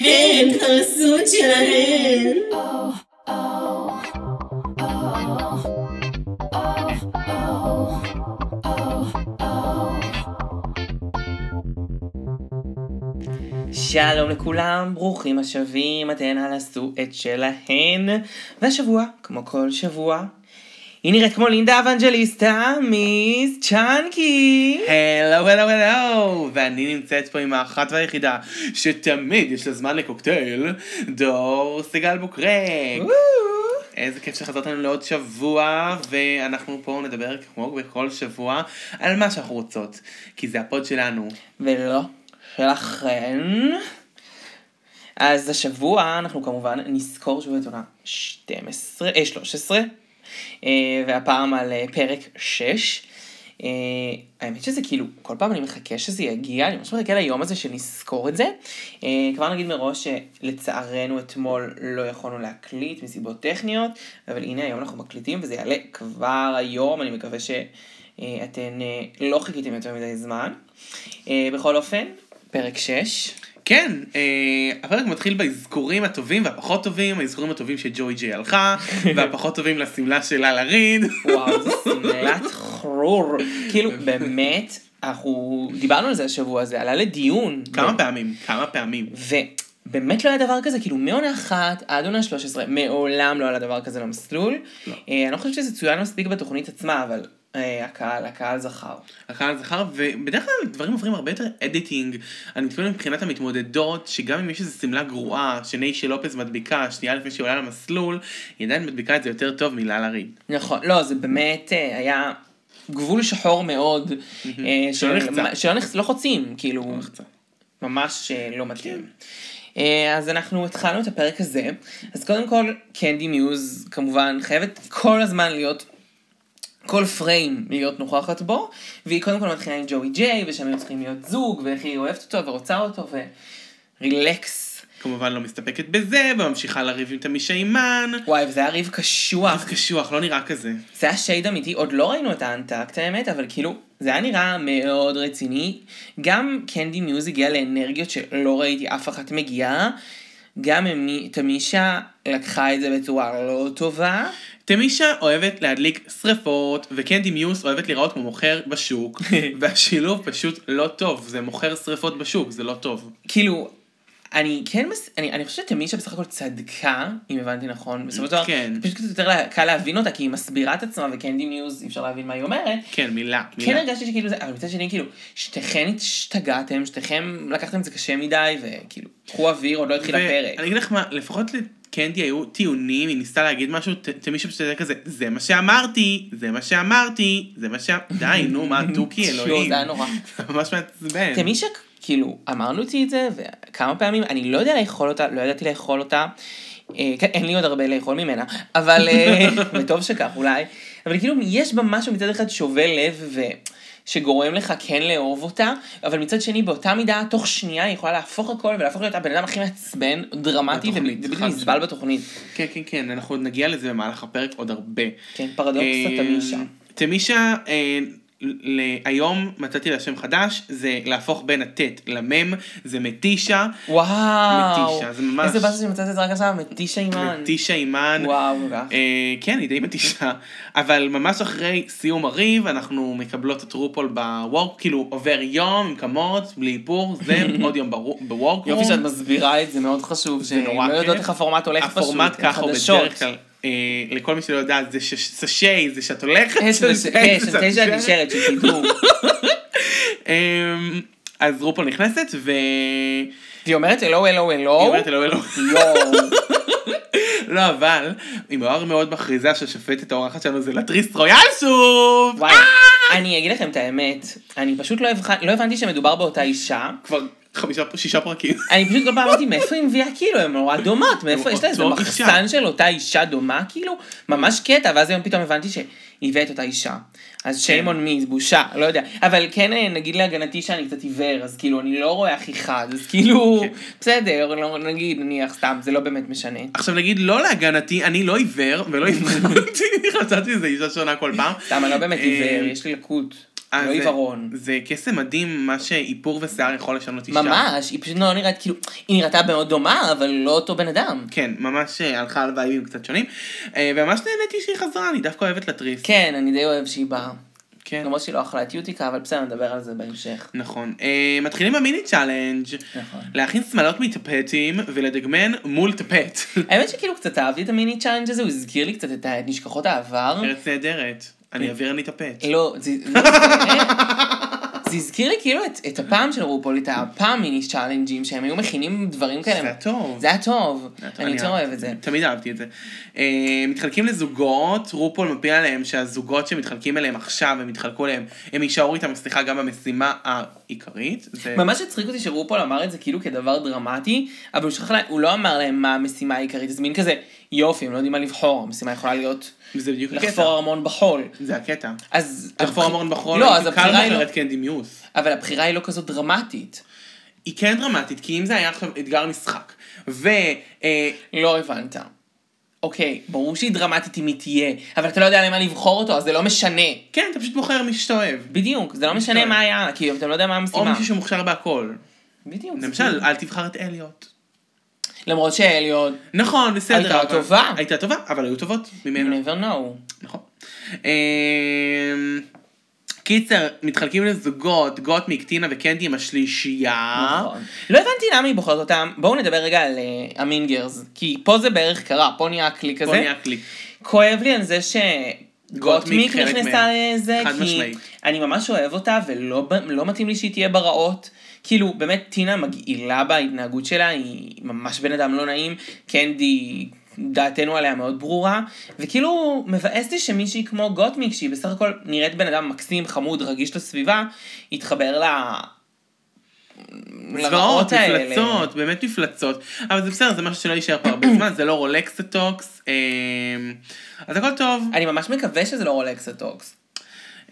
הן חסות שלהן. שלום לכולם, ברוכים השבים, אתן על עשו את שלהן. והשבוע, כמו כל שבוע, היא נראית כמו לינדה אבנג'ליסטה, מיס צ'אנקי. הלו הלו הלו, ואני נמצאת פה עם האחת והיחידה שתמיד יש לה זמן לקוקטייל, דור סיגל בוקרק. איזה כיף שחזרת לנו לעוד שבוע, ואנחנו פה נדבר כמו בכל שבוע על מה שאנחנו רוצות, כי זה הפוד שלנו. ולא, שלכן. אז השבוע אנחנו כמובן נזכור שוב את עונה 12, אה, 13, אה, והפעם על אה, פרק 6. אה, האמת שזה כאילו, כל פעם אני מחכה שזה יגיע, אני ממש מחכה ליום הזה שנזכור את זה. אה, כבר נגיד מראש שלצערנו אתמול לא יכולנו להקליט מסיבות טכניות, אבל הנה היום אנחנו מקליטים וזה יעלה כבר היום, אני מקווה שאתן אה, לא חיכיתם יותר מדי זמן. אה, בכל אופן, פרק 6. כן, אה, הפרק מתחיל באזכורים הטובים והפחות טובים, האזכורים הטובים שג'וי ג'יי הלכה, והפחות טובים לשמלה של לאלה ריד. וואו, זו שמלת חרור. כאילו, באמת, אנחנו דיברנו על זה השבוע, זה עלה לדיון. כמה פעמים, כמה פעמים. ובאמת לא היה דבר כזה, כאילו מעונה אחת עד עונה 13, מעולם לא עלה דבר כזה למסלול. לא. אה, אני לא חושבת שזה צוין מספיק בתוכנית עצמה, אבל הקהל, הקהל זכר. הקהל זכר, ובדרך כלל דברים עוברים הרבה יותר אדיטינג. אני מתכוון מבחינת המתמודדות, שגם אם יש איזו שמלה גרועה, שניישי לופז מדביקה, שנייה לפני שהיא עולה למסלול, היא עדיין מדביקה את זה יותר טוב מלאלה ריד. נכון, לא, זה באמת אה, היה גבול שחור מאוד, אה, שלא של- נחצה. שלא נחצ- לא חוצים, כאילו, נחצה. ממש אה, לא מתאים. אה, אז אנחנו התחלנו את הפרק הזה, אז קודם כל, קנדי מיוז כמובן חייבת כל הזמן להיות, כל פריים להיות נוכחת בו, והיא קודם כל מתחילה עם ג'וי ג'יי, ושהם היו צריכים להיות זוג, ואיך היא אוהבת אותו ורוצה אותו, ורילקס. כמובן לא מסתפקת בזה, וממשיכה לריב עם תמישה אימן. וואי, וזה היה ריב קשוח. ריב קשוח, לא נראה כזה. זה היה שייד אמיתי, עוד לא ראינו את האנטקט האמת, אבל כאילו, זה היה נראה מאוד רציני. גם קנדי מיוז הגיע לאנרגיות שלא ראיתי אף אחת מגיעה. גם אמי- תמישה לקחה את זה בצורה לא טובה. תמישה אוהבת להדליק שריפות, וקנדי מיוס אוהבת להיראות כמו מוכר בשוק, והשילוב פשוט לא טוב, זה מוכר שריפות בשוק, זה לא טוב. כאילו, אני כן, מס... אני, אני חושבת שתמישה בסך הכל צדקה, אם הבנתי נכון. בסופו של דבר, כן. פשוט קצת יותר קל להבין אותה, כי היא מסבירה את עצמה, וקנדי מיוז, אי אפשר להבין מה היא אומרת. כן, מילה, כן מילה. הרגשתי שכאילו זה, אבל מצד שני כאילו, שתיכן השתגעתם, שתיכם לקחתם את זה קשה מדי, וכאילו, קחו אוויר, עוד לא התחיל הפרק. ואני אגיד לך מה, לפחות לקנדי היו טיעונים, היא ניסתה להגיד משהו, תמישה פשוט כזה, זה מה שאמרתי, זה מה שאמרתי, זה מה ש... די, נו, מה, תוכי, אלוהים. זה היה נורא. ממש מעצבן. תמישה, כאילו, אמרנו אותי את זה, וכמה פעמים, אני לא יודע לאכול אותה, לא ידעתי לאכול אותה. אה, כן, אין לי עוד הרבה לאכול ממנה, אבל, אה, וטוב שכך אולי, אבל כאילו יש בה משהו מצד אחד שובה לב ו... שגורם לך כן לאהוב אותה, אבל מצד שני באותה מידה, תוך שנייה היא יכולה להפוך הכל ולהפוך להיות הבן אדם הכי מעצבן, דרמטי ובלתי נסבל. בתוכנית. כן, כן, כן, אנחנו עוד נגיע לזה במהלך הפרק עוד הרבה. כן, פרדוקס התמישה. תמישה, אה, ל- היום מצאתי לה שם חדש, זה להפוך בין הטט למם, זה מתישה, וואו, מתישה, זה ממש- איזה באסה שמצאת את זה רק עכשיו, מתישה אימן. מתישה אימן. וואו, כך. אה, כן, היא די מתישה, אבל ממש אחרי סיום הריב, אנחנו מקבלות את רופול בוורק, כאילו עובר יום עם כמות, בלי איפור, זה עוד יום בוורק יופי שאת מסבירה את זה, מאוד חשוב, זה נורא שלא יודעות כיף. איך הפורמט הולך פשוט, הפורמט ככה. בדרך כלל, לכל מי שלא יודע, זה סשי, זה שאת הולכת, כן, תשע נשארת. שתדעו. אמ, אז רופול נכנסת, ו... היא אומרת אלו אלו אלו. היא אומרת אלוהים. יואו. לא, אבל, היא מאוד מאוד מכריזה שהשופטת האורחת שלנו זה לטריס רויאל שוב! וואי, אני אגיד לכם את האמת, אני פשוט לא לא הבנתי שמדובר באותה אישה. כבר חמישה, שישה פרקים. אני פשוט כל פעם אמרתי, מאיפה היא מביאה כאילו, הן נורא דומות, מאיפה יש לה איזה מחסן. של אותה אישה דומה, כאילו, ממש קטע, ואז היום פתאום הבנתי שהיא הביאה את אותה אישה. אז on me, זה בושה, לא יודע. אבל כן, אה, נגיד להגנתי שאני קצת עיוור, אז כאילו, אני לא רואה הכי חד, אז כאילו, כן. בסדר, לא- נגיד, נניח, סתם, זה לא באמת משנה. עכשיו נגיד, לא להגנתי, אני לא עיוור, ולא הבנתי, חשבתי שזה אישה שונה כל פעם. סתם, אני לא באמת אה, עיוור, יש לי לקות. אה, לא זה- עיוורון. זה קסם מדהים, מה שאיפור ושיער יכול לשנות אישה. ממש, היא פשוט לא נראית, כאילו, היא נראתה מאוד דומה, אבל לא אותו בן אדם. כן, ממש אה, הלכה על וייבים קצת שונים. אה, וממש נהניתי שהיא חזרה, אני דווקא אוהבת לטריס. כן, אני די אוהב שהיא באה. כן. למרות שהיא לא אכלה את יוטיקה, אבל בסדר, נדבר על זה בהמשך. נכון. אה, מתחילים ב mini challenge. נכון. להכין שמלות מטפטים ולדגמן מול טפט. האמת שכאילו קצת אהבתי את ה mini challenge הזה, הוא הזכיר לי קצת את נשכחות העבר. ארץ נהדרת. אני אעביר אני. לא, זה לא, זה הזכיר לי כאילו את, את הפעם של רופול, את הפעם mini challenge ים, שהם היו מכינים דברים כאלה. זה היה טוב. זה היה טוב, אני יותר. אוהב את זה. תמיד אהבתי את זה. אה, מתחלקים לזוגות, רופול מפיל עליהם שהזוגות שמתחלקים אליהם עכשיו, הם יתחלקו אליהם, הם יישארו איתם, סליחה, גם במשימה העיקרית. זה... ממש הצחיק אותי שרופול אמר את זה כאילו כדבר דרמטי, אבל הוא לא אמר להם מה המשימה העיקרית, זה מין כזה, יופי, הם לא יודעים מה לבחור, המשימה יכולה להיות זה בדיוק הקטע. לחפור ארמון בחול. זה הקטע. אז... לחפור הבח- המון בחול, לא, אז הבחירה היא לא... קנדי מיוס. אבל הבחירה היא לא כזאת דרמטית. היא כן דרמטית, כי אם זה היה עכשיו אתגר משחק, ו... אה, לא הבנת. אוקיי, ברור שהיא דרמטית אם היא תהיה, אבל אתה לא יודע למה לבחור אותו, אז זה לא משנה. כן, אתה פשוט בוחר מי שאתה אוהב. בדיוק, זה לא משנה. מה היה, כי אתה לא יודע מה או המשימה. מישהו שמוכשר בהכל. בדיוק. למשל, כאילו- אל תבחר את אליוט. למרות שאליוט, נכון, בסדר. הייתה אבל- טובה. הייתה טובה, אבל היו טובות you ממנו. never know. נכון. אמ, קיצר, מתחלקים לזוגות, גוטמיק, טינה וקנדי עם השלישייה. נכון. לא הבנתי למה היא בוחרת אותם. בואו נדבר רגע על אה, ה mean girls, כי פה זה בערך קרה, פה נהיה ה clique פה הזה. נהיה clique. כואב לי על זה גוטמיק שגוטמיק חלק נכנסה. לזה, כי משמעית. אני ממש אוהב אותה ולא לא מתאים לי שהיא תהיה ברעות. כאילו, באמת טינה מגעילה בהתנהגות שלה, היא ממש בן אדם לא נעים, קנדי, דעתנו עליה מאוד ברורה, וכאילו מבאס לי שמישהי כמו גוטמיק, שהיא בסך הכל נראית בן אדם מקסים, חמוד, רגיש לסביבה, יתחבר ל... זוועות. מפלצות, באמת מפלצות. אבל זה בסדר, זה משהו שלא יישאר פה הרבה זמן, זה לא Rolaskatox. אמ, אז הכל טוב, אני ממש מקווה שזה לא Rolaskatox.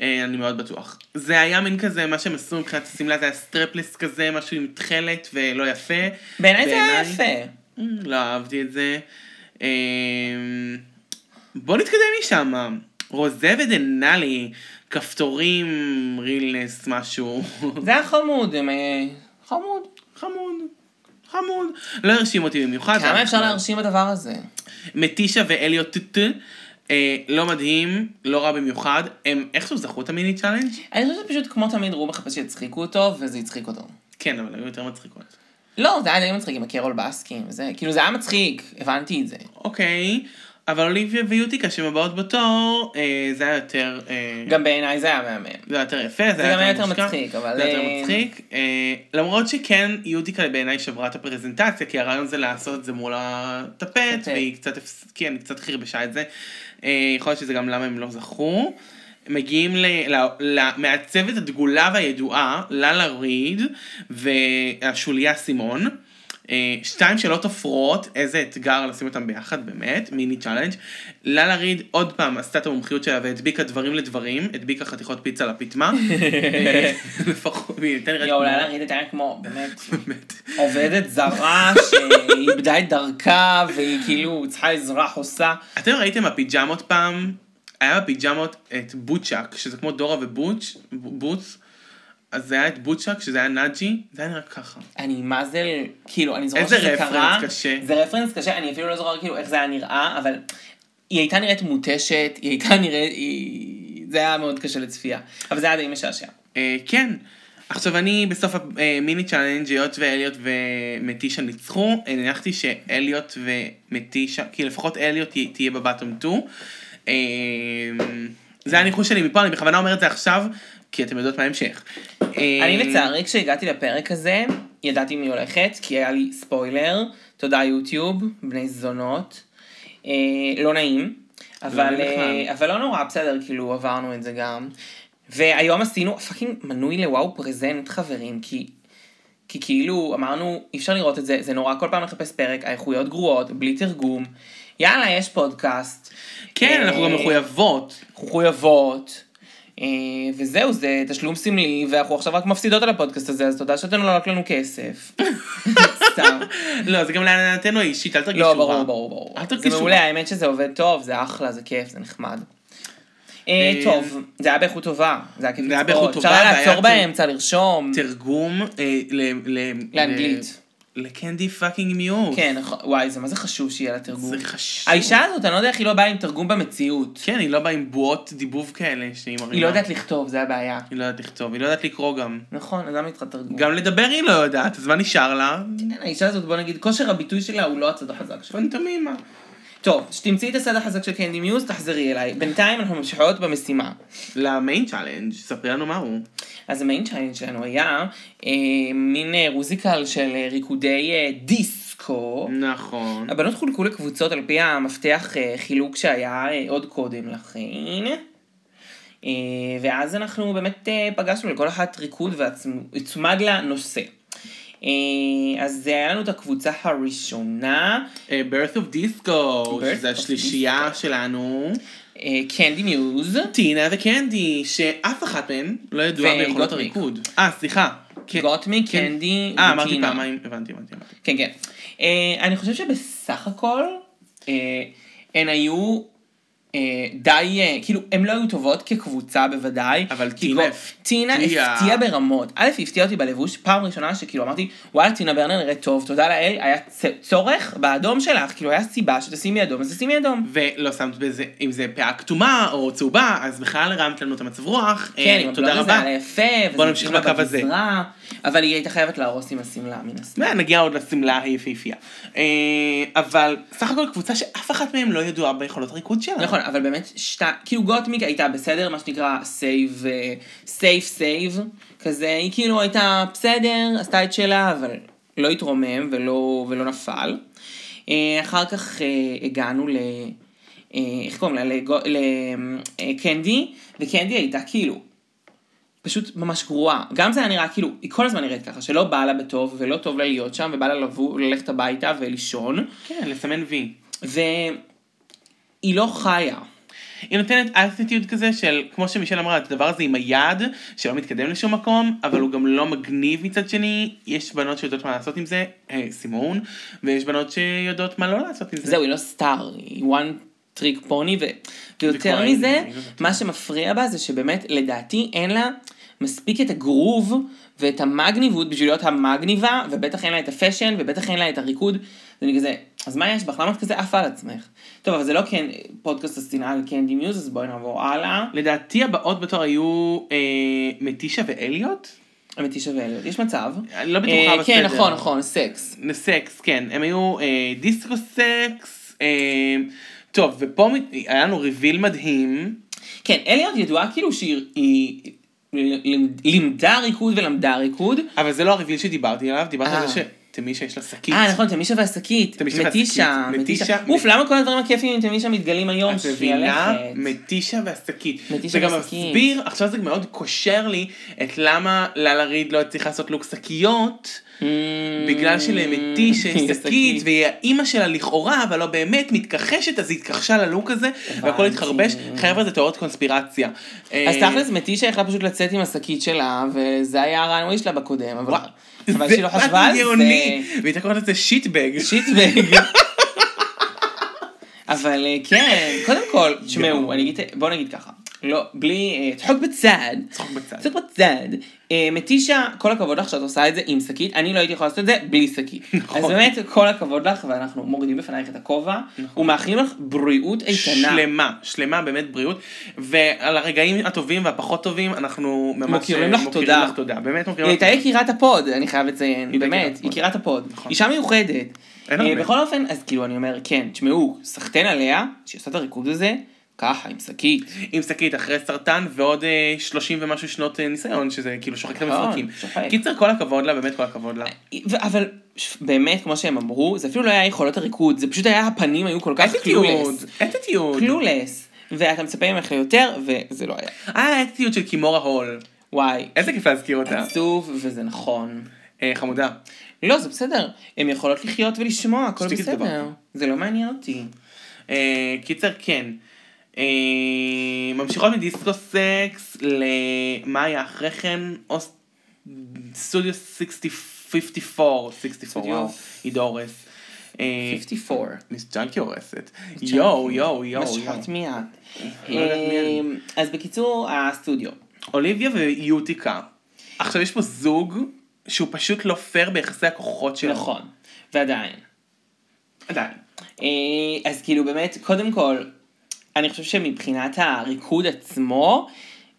אה, אני מאוד בטוח. זה היה מין כזה, מה שהם עשו מבחינת השמלה, זה היה strapless כזה, משהו עם תכלת ולא יפה. בעיניי זה היה יפה. אמ, לא אהבתי את זה. אמ, בוא נתקדם משם. רוזה ודנאלי, כפתורים, רילנס, משהו. זה היה חמוד, הם... אה, חמוד. חמוד. חמוד. לא הרשים אותי במיוחד. כמה אפשר. להרשים הדבר הזה? מתישה ואליוט טוטו, אה, לא מדהים, לא רע במיוחד. הם איכשהו זכו את ה mini challenge? אני חושבת שפשוט כמו תמיד הוא מחפש שיצחיקו אותו, וזה הצחיק אותו. כן, אבל היו יותר מצחיקות. לא, זה היה די מצחיק עם הקרול בסקין, וזה, כאילו זה היה מצחיק, הבנתי את זה. אוקיי, אבל אוליביה ויוטיקה שהן הבאות בתור, אה, זה היה יותר... אה, גם בעיניי זה היה מהמם. זה היה יותר יפה, זה זה היה גם היה יותר מושקע. מצחיק, אבל... זה היה יותר אה, מצחיק. אה, למרות שכן, יוטיקה בעיניי שברה את הפרזנטציה, כי הרעיון זה לעשות את זה מול הטפט, טפט. והיא קצת, כן, קצת חרבשה את זה. אה, יכול להיות שזה גם למה הם לא זכו. מגיעים למעצבת הדגולה והידועה, ללה ריד והשוליה סימון. אה, שתיים שלא תופרות, איזה אתגר לשים אותם ביחד, באמת, mini challenge. ללה ריד עוד פעם עשתה את המומחיות שלה והדביקה דברים לדברים, הדביקה חתיכות פיצה לפטמה. אה, לפחות, והיא יותר נראית יואו, ללה ריד הייתה כמו, באמת, באמת. עובדת זרה שאיבדה את דרכה, והיא כאילו צריכה עזרה חוסה. אתם ראיתם הפיג'מות פעם? היה בפיג'מות את בוצ'ק, שזה כמו דורה ובוץ, בוץ. אז זה היה את בוצ'ק, שזה היה נאג'י, זה היה נראה ככה. אני מה זה, כאילו, אני זוכר איזה שזה reference קרה. קשה. זה reference קשה, אני אפילו לא זוכר כאילו איך זה היה נראה, אבל היא הייתה נראית מותשת, היא הייתה נראית, היא... זה היה מאוד קשה לצפייה. אבל זה היה די משעשע. אה, כן. עכשיו אני בסוף ה mini challenge היות ואליוט ומטישה ניצחו, הנחתי שאליוט ומטישה, כי לפחות אליוט תה- תהיה ב bottom 2. אה, זה הניחוש שלי מפה, אני בכוונה אומר את זה עכשיו, כי אתם יודעות מה ההמשך. אני לצערי, כשהגעתי לפרק הזה, ידעתי מי הולכת, כי היה לי ספוילר, תודה יוטיוב, בני זונות. אה, לא נעים, אבל, נעים בכלל. אה, אבל לא נורא, בסדר, כאילו עברנו את זה גם. והיום עשינו fucking מנוי ל WOW Presents חברים, כי, כי כאילו אמרנו, אי אפשר לראות את זה, זה נורא כל פעם לחפש פרק, האיכויות גרועות, בלי תרגום. יאללה, יש פודקאסט. כן, אנחנו גם אה, מחויבות. מחויבות. אה, וזהו, זה תשלום סמלי, ואנחנו עכשיו רק מפסידות על הפודקאסט הזה, אז תודה שאתם לא רק לנו כסף. סתם. לא, זה גם להנהלתנו האישית, אל תרגישו לא, רע. ברור, ברור, ברור. אל זה תרגישו מעולה, רע. האמת שזה עובד טוב, זה אחלה, זה כיף, זה נחמד. אה, אה, טוב, זה היה באיכות טובה. זה היה כיף זה לצפות. אפשר היה לעצור באמצע, לרשום. תרגום לאנגלית. לקנדי fucking מיוז. כן, נכון. וואי, זה מה זה חשוב שיהיה לה תרגום. זה חשוב. האישה הזאת, אני לא יודע איך היא לא באה עם תרגום במציאות. כן, היא לא באה עם בועות דיבוב כאלה שהיא מרימה. היא לא יודעת לכתוב, זה הבעיה. היא לא יודעת לכתוב, היא לא יודעת לקרוא גם. נכון, אז למה היא צריכה תרגום? גם לדבר היא לא יודעת, אז מה נשאר לה? כן, האישה הזאת, בוא נגיד, כושר הביטוי שלה הוא לא הצד החזק שלה. פנטומימה. טוב, שתמצאי את הצד החזק של קנדי מיוז, תחזרי אליי. בינתיים אנחנו ממשיכות במשימה. ל main challenge, ספרי לנו מה הוא. אז המיין צ'יינג שלנו היה אה, מין אה, רוזיקל של אה, ריקודי אה, דיסקו. נכון. הבנות חולקו לקבוצות על פי המפתח אה, חילוק שהיה אה, עוד קודם לכן. אה, ואז אנחנו באמת אה, פגשנו לכל אחת ריקוד והצמד לנושא. אה, אז זה היה לנו את הקבוצה הראשונה, אה, birth of disco, שזה השלישייה שלנו. קנדי מיוז. טינה וקנדי, שאף אחת מהן לא ידועה. ביכולות הריקוד. אה, סליחה. כן. גוטמי, כן. קנדי אה, אמרתי וטינה. פעמיים, הבנתי, הבנתי. כן, כן. אה, אני חושב שבסך הכל, אה, הן היו אה, די, אה, כאילו, הן לא היו טובות כקבוצה בוודאי. אבל טינה טינה הפתיעה. ברמות. א', היא הפתיעה אותי בלבוש, פעם ראשונה שכאילו אמרתי, וואלה, טינה ברנר נראית טוב, תודה לאל, היה צורך באדום שלך, כאילו היה סיבה שתשימי אדום, אז תשימי אדום. ולא שמת בזה, אם זה פאה כתומה או צהובה, אז בכלל הרמת לנו את המצב רוח. אה, כן, עם תודה רבה. בוא נמשיך בקו הזה. אבל היא הייתה חייבת להרוס עם השמלה, מן הסתם. נגיע עוד לשמלה היפהפייה. אה, אבל סך הכל קבוצה שאף אחת מהן לא ידועה ביכולות הריקוד שלה. נכון, אבל באמת, שתי, כאילו גוטמיק הייתה בסדר, מה שנקרא safe, safe safe, כזה, היא כאילו הייתה בסדר, עשתה את שלה, אבל לא התרומם ולא, ולא נפל. אה, אחר כך אה, הגענו ל... איך קוראים לה? לקנדי, וקנדי הייתה כאילו פשוט ממש גרועה. גם זה היה נראה כאילו, היא כל הזמן נראית ככה, שלא בא לה בטוב, ולא טוב לה להיות שם, ובא לה לבוא, ללכת הביתה ולישון, כן, לסמן וי. והיא לא חיה. היא נותנת אטיטיוד כזה של, כמו שמישל אמרה, את הדבר הזה עם היד, שלא מתקדם לשום מקום, אבל הוא גם לא מגניב מצד שני. יש בנות שיודעות מה לעשות עם זה, אה, סימון, ויש בנות שיודעות מה לא לעשות עם זה. זהו, היא לא סטאר, היא one trick pony, ו... ויותר מזה, זאת. מה שמפריע בה זה שבאמת, לדעתי, אין לה מספיק את הגרוב ואת המגניבות בשביל להיות המגניבה, ובטח אין לה את ה fashion, ובטח אין לה את הריקוד. זה כזה, אז מה יש בך? למה את כזה עפה על עצמך? טוב, אבל זה לא כן פודקאסט השנאה על קנדי מיוז, אז בואי נעבור הלאה. לדעתי הבאות בתור היו אה, מתישה ואליוט. שווה להיות. יש מצב. אני לא בטוחה אה, בסדר. כן, נכון, נכון, סקס. סקס, כן. הם היו אה, דיסקו סקס. אה, טוב, ופה היה לנו ריביל מדהים. כן, אליוט ידועה כאילו שהיא היא לימדה ריקוד ולמדה ריקוד. אבל זה לא הריביל שדיברתי עליו, דיברתי על אה. זה שתמישה יש לה שקית. אה, נכון, תמישה והשקית. תמישה מתישה, והשקית. מתישה. מתישה- אוף, למה כל הדברים הכיפים עם תמישה מתגלים היום? את מבינה? מתישה והשקית. מתישה זה גם והשקית. מסביר, עכשיו זה מאוד קושר לי את למה ללה ריד לא הצליחה לעשות לוק שקיות. בגלל שלמתישה יש שקית, והיא האימא שלה לכאורה, אבל לא באמת, מתכחשת, אז היא התכחשה ללוק הזה, והכל. התחרבש. חבר'ה, זה תיאוריות קונספירציה. אז אה, תכלס מתישה יכלה פשוט לצאת עם השקית שלה, וזה היה הרנווי שלה בקודם, אבל וואו, אבל שהיא לא חשבה על. זה. והיא הייתה קוראת לזה שיטבג. שיטבג. אבל אה, כן, קודם כל, תשמעו, אני אגיד, בוא נגיד ככה, לא, בלי, אה, צחוק בצד, צחוק בצד. צחוק בצד, אה, מתישה, כל הכבוד לך שאת עושה את זה עם שקית, אני לא הייתי יכולה לעשות את זה בלי שקית. נכון. אז באמת, כל הכבוד לך, ואנחנו מורידים בפנייך את הכובע, ומאחלים לך בריאות איתנה. שלמה, שלמה, באמת בריאות. ועל הרגעים הטובים והפחות טובים, אנחנו ממש מוקירים לך מוקירים תודה. לך תודה. באמת היא מוקירים לך הייתה יקירת ה pod, אני חייב לציין, היא באמת, יקירת ה pod. נכון. אישה מיוחדת. אה. בכל אופן, אז כאילו אני אומר, כן, תשמעו, סחטיין עליה, שהיא עושה את הריקוד הזה, ככה, עם שקית. עם שקית אחרי סרטן ועוד אה, 30 ומשהו שנות אה, ניסיון, שזה כאילו שוחק את נכון, המפרקים. קיצר, כל הכבוד לה, באמת כל הכבוד לה. ו- אבל באמת, כמו שהם אמרו, זה אפילו לא היה יכולות הריקוד, זה פשוט היה הפנים היו כל כך clueless. attitude. clueless. ואתה מצפה ממך ליותר, וזה לא היה. אה, האטיטיוד של קימורה הול. וואי, איזה כיף להזכיר אותה. עצוב, וזה נכון. אה, חמודה. לא, זה בסדר. הן יכולות לחיות ולשמוע, הכל בסדר. זה לא מעניין אותי. אה, קיצר, כן. אה, ממשיכות מ disco sucks למה היה אחרי כן? אוס- סטודיו 60 54, 64, וואו, הורס. אה, 54. מיס ג'אנקי הורסת. יואו, יואו, יואו. משחת מיד. לא. אמ, אז בקיצור, הסטודיו. אוליביה ויוטיקה. עכשיו יש פה זוג שהוא פשוט לא פייר ביחסי הכוחות שלו. נכון. ועדיין. עדיין. אה, אז כאילו באמת, קודם כל, אני חושב שמבחינת הריקוד עצמו,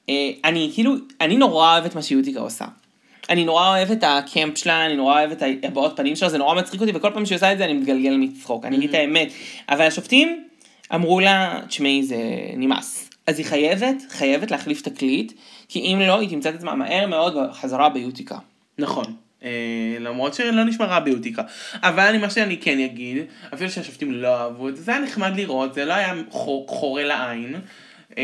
אה, אני כאילו, אני נורא אוהבת מה שיוטיקה עושה. אני נורא אוהב את הקמפ שלה, אני נורא אוהב את הבעות פנים שלה, זה נורא מצחיק אותי, וכל פעם שהיא עושה את זה אני מתגלגל מצחוק, אני אגיד את האמת. אבל השופטים אמרו לה, תשמעי, זה נמאס. אז היא חייבת, חייבת להחליף תקליט, כי אם לא, היא תמצא את עצמה מהר מאוד בחזרה ביוטיקה. נכון. אה, למרות שלא נשמע רע ביוטיקה. אבל מה שאני כן אגיד, אפילו שהשופטים לא אהבו את זה, זה היה נחמד לראות, זה לא היה חור- חורה לעין. אה,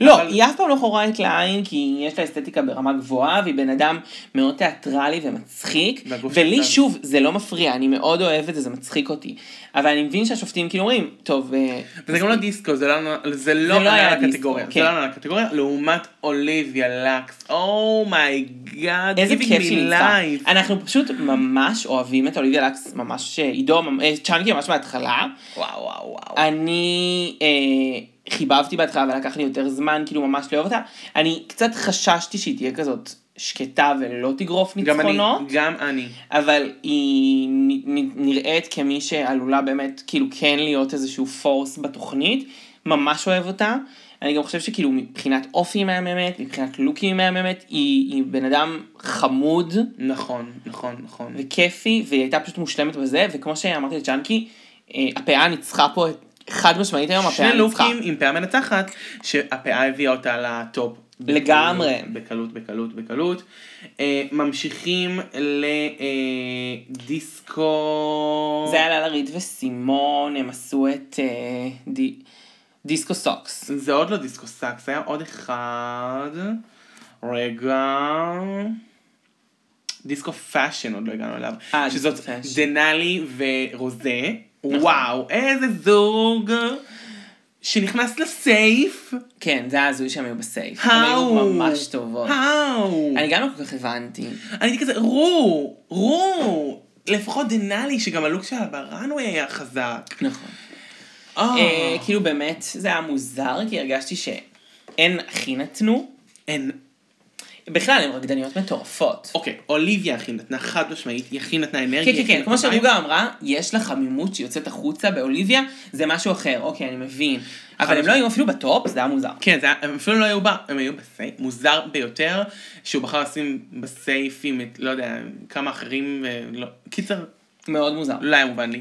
לא, אבל- היא אף פעם לא חוררת לעין, כי יש לה אסתטיקה ברמה גבוהה, והיא בן אדם מאוד תיאטרלי ומצחיק, ולי שלה. שוב, זה לא מפריע, אני מאוד אוהב את זה, זה מצחיק אותי. אבל אני מבין שהשופטים כאילו אומרים, טוב, אה, וזה גם לא דיסקו, זה לא, זה לא לא היה לקטגוריה, כן. זה לא עלה לקטגוריה, לעומת אוליביה לקס, אומייגאד, איזה כיף ניצחה. לייף. אנחנו פשוט ממש אוהבים את אוליביה לקס, ממש אה, עידו, צ'אנקי ממש מההתחלה. וואו וואו וואו. אני אה, חיבבתי בהתחלה ולקח לי יותר זמן כאילו ממש לאהוב אותה. אני קצת חששתי שהיא תהיה כזאת שקטה ולא תגרוף גם אני, ניצחונות. גם אני. אבל היא נראית כמי שעלולה באמת כאילו כן להיות איזשהו פורס בתוכנית, ממש אוהב אותה. אני גם חושב שכאילו מבחינת אופי היא מהממת, מבחינת לוקי היא מהממת, היא, היא בן אדם חמוד נכון, נכון, נכון. וכיפי, והיא הייתה פשוט מושלמת בזה, וכמו שאמרתי לג'אנקי, אה, הפאה ניצחה פה את- חד משמעית היום, הפאה שניצחה. לוקים עם פאה מנצחת, שהפאה הביאה אותה ל top. לגמרי. בקלות, בקלות, בקלות. אה, ממשיכים לדיסקו... זה היה לאלה רי וסימון, הם עשו את אה, די, disco sucks. זה עוד לא disco sucks, היה עוד אחד. רגע. disco fashion עוד לא הגענו אליו. אה, שזאת. דנאלי ורוזה. נכון. וואו, איזה זוג. שנכנס ל safe. כן, זה היה הזוי שהם היו ב safe. הם היו. ממש טובות. האו. אני גם לא כל כך הבנתי. אני הייתי כזה, רו, רו. לפחות דנאלי, שגם הלוק שלה ב runway היה חזק. נכון. אה, אה, כאילו באמת, זה היה מוזר, כי הרגשתי שהן הכי נתנו. אין. בכלל, הן רקדניות מטורפות. אוקיי, אוליביה הכי נתנה חד משמעית, היא הכי נתנה אנרגיה. כן, כן, כן, כמו. שרוגה אמרה, יש לה חמימות שיוצאת החוצה באוליביה, זה משהו אחר, אוקיי, אני מבין. אבל הם לא היו אפילו בטופ, זה היה מוזר. כן, זה היה, הם אפילו לא היו בה, הם היו בסייף, מוזר ביותר, שהוא בחר לשים בסייף עם, את- לא יודע, כמה אחרים, ולא, קיצר, מאוד מוזר. לא היה מובן לי.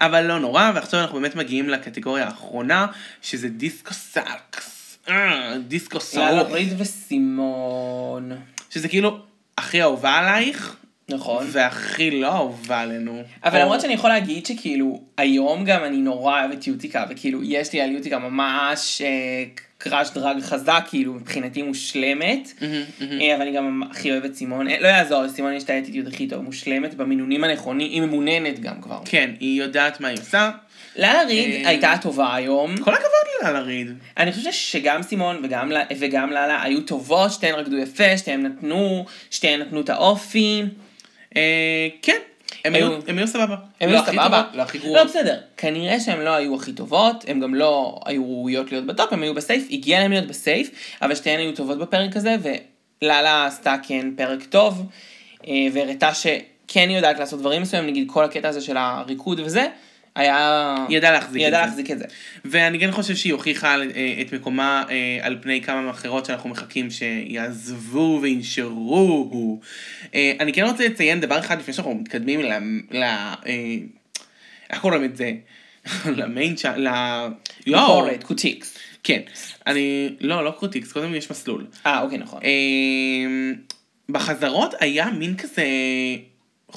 אבל לא נורא, ועכשיו אנחנו באמת מגיעים לקטגוריה האחרונה, שזה disco sucks. אה, disco לאלה sucks. רי וסימון. שזה כאילו הכי אהובה עלייך, נכון. והכי לא אהובה עלינו. אבל למרות שאני יכול להגיד שכאילו, היום גם אני נורא אוהבת יוטיקה, וכאילו, יש לי על יוטיקה ממש אה, crush drag חזק, כאילו, מבחינתי מושלמת. אה, אבל אני גם הכי אוהבת סימון, אה, לא יעזור, לסימון יש את האטיטיוד הכי טוב, מושלמת, במינונים הנכונים, היא ממוננת גם כבר. כן, היא יודעת מה היא עושה. ריד אה, הייתה טובה היום. כל הכבוד לה לריד. אני חושבת שגם סימון וגם, וגם לאלה היו טובות, שתיהן רקדו יפה, שתיהן נתנו, שתיהן נתנו את האופי. אה, כן, הם היו- הם היו סבבה. הם לא היו סבבה. לא הכי גרועות. לא, בסדר. כנראה שהן לא היו הכי טובות, הן גם לא היו ראויות להיות בטופ, הן היו בסייף, הגיע להם להיות בסייף, אבל שתיהן היו טובות בפרק הזה, ולאלה עשתה כן פרק טוב, והראתה שכן היא יודעת לעשות דברים מסוימים, נגיד כל הקטע הזה של הריקוד וזה, היה... היא ידעה להחזיק היא את זה. ידעה להחזיק את זה. ואני כן חושב שהיא הוכיחה אה, את מקומה אה, על פני כמה אחרות שאנחנו מחכים שיעזבו וינשרו. אה, אני כן רוצה לציין דבר אחד לפני שאנחנו מתקדמים ל... ל איך קוראים את זה? למיין צ'אנל, ל... ביקורת, קוטיקס. כן. אני... לא, לא קרוטיקס, קודם יש מסלול. אה, אוקיי, נכון. בחזרות היה מין כזה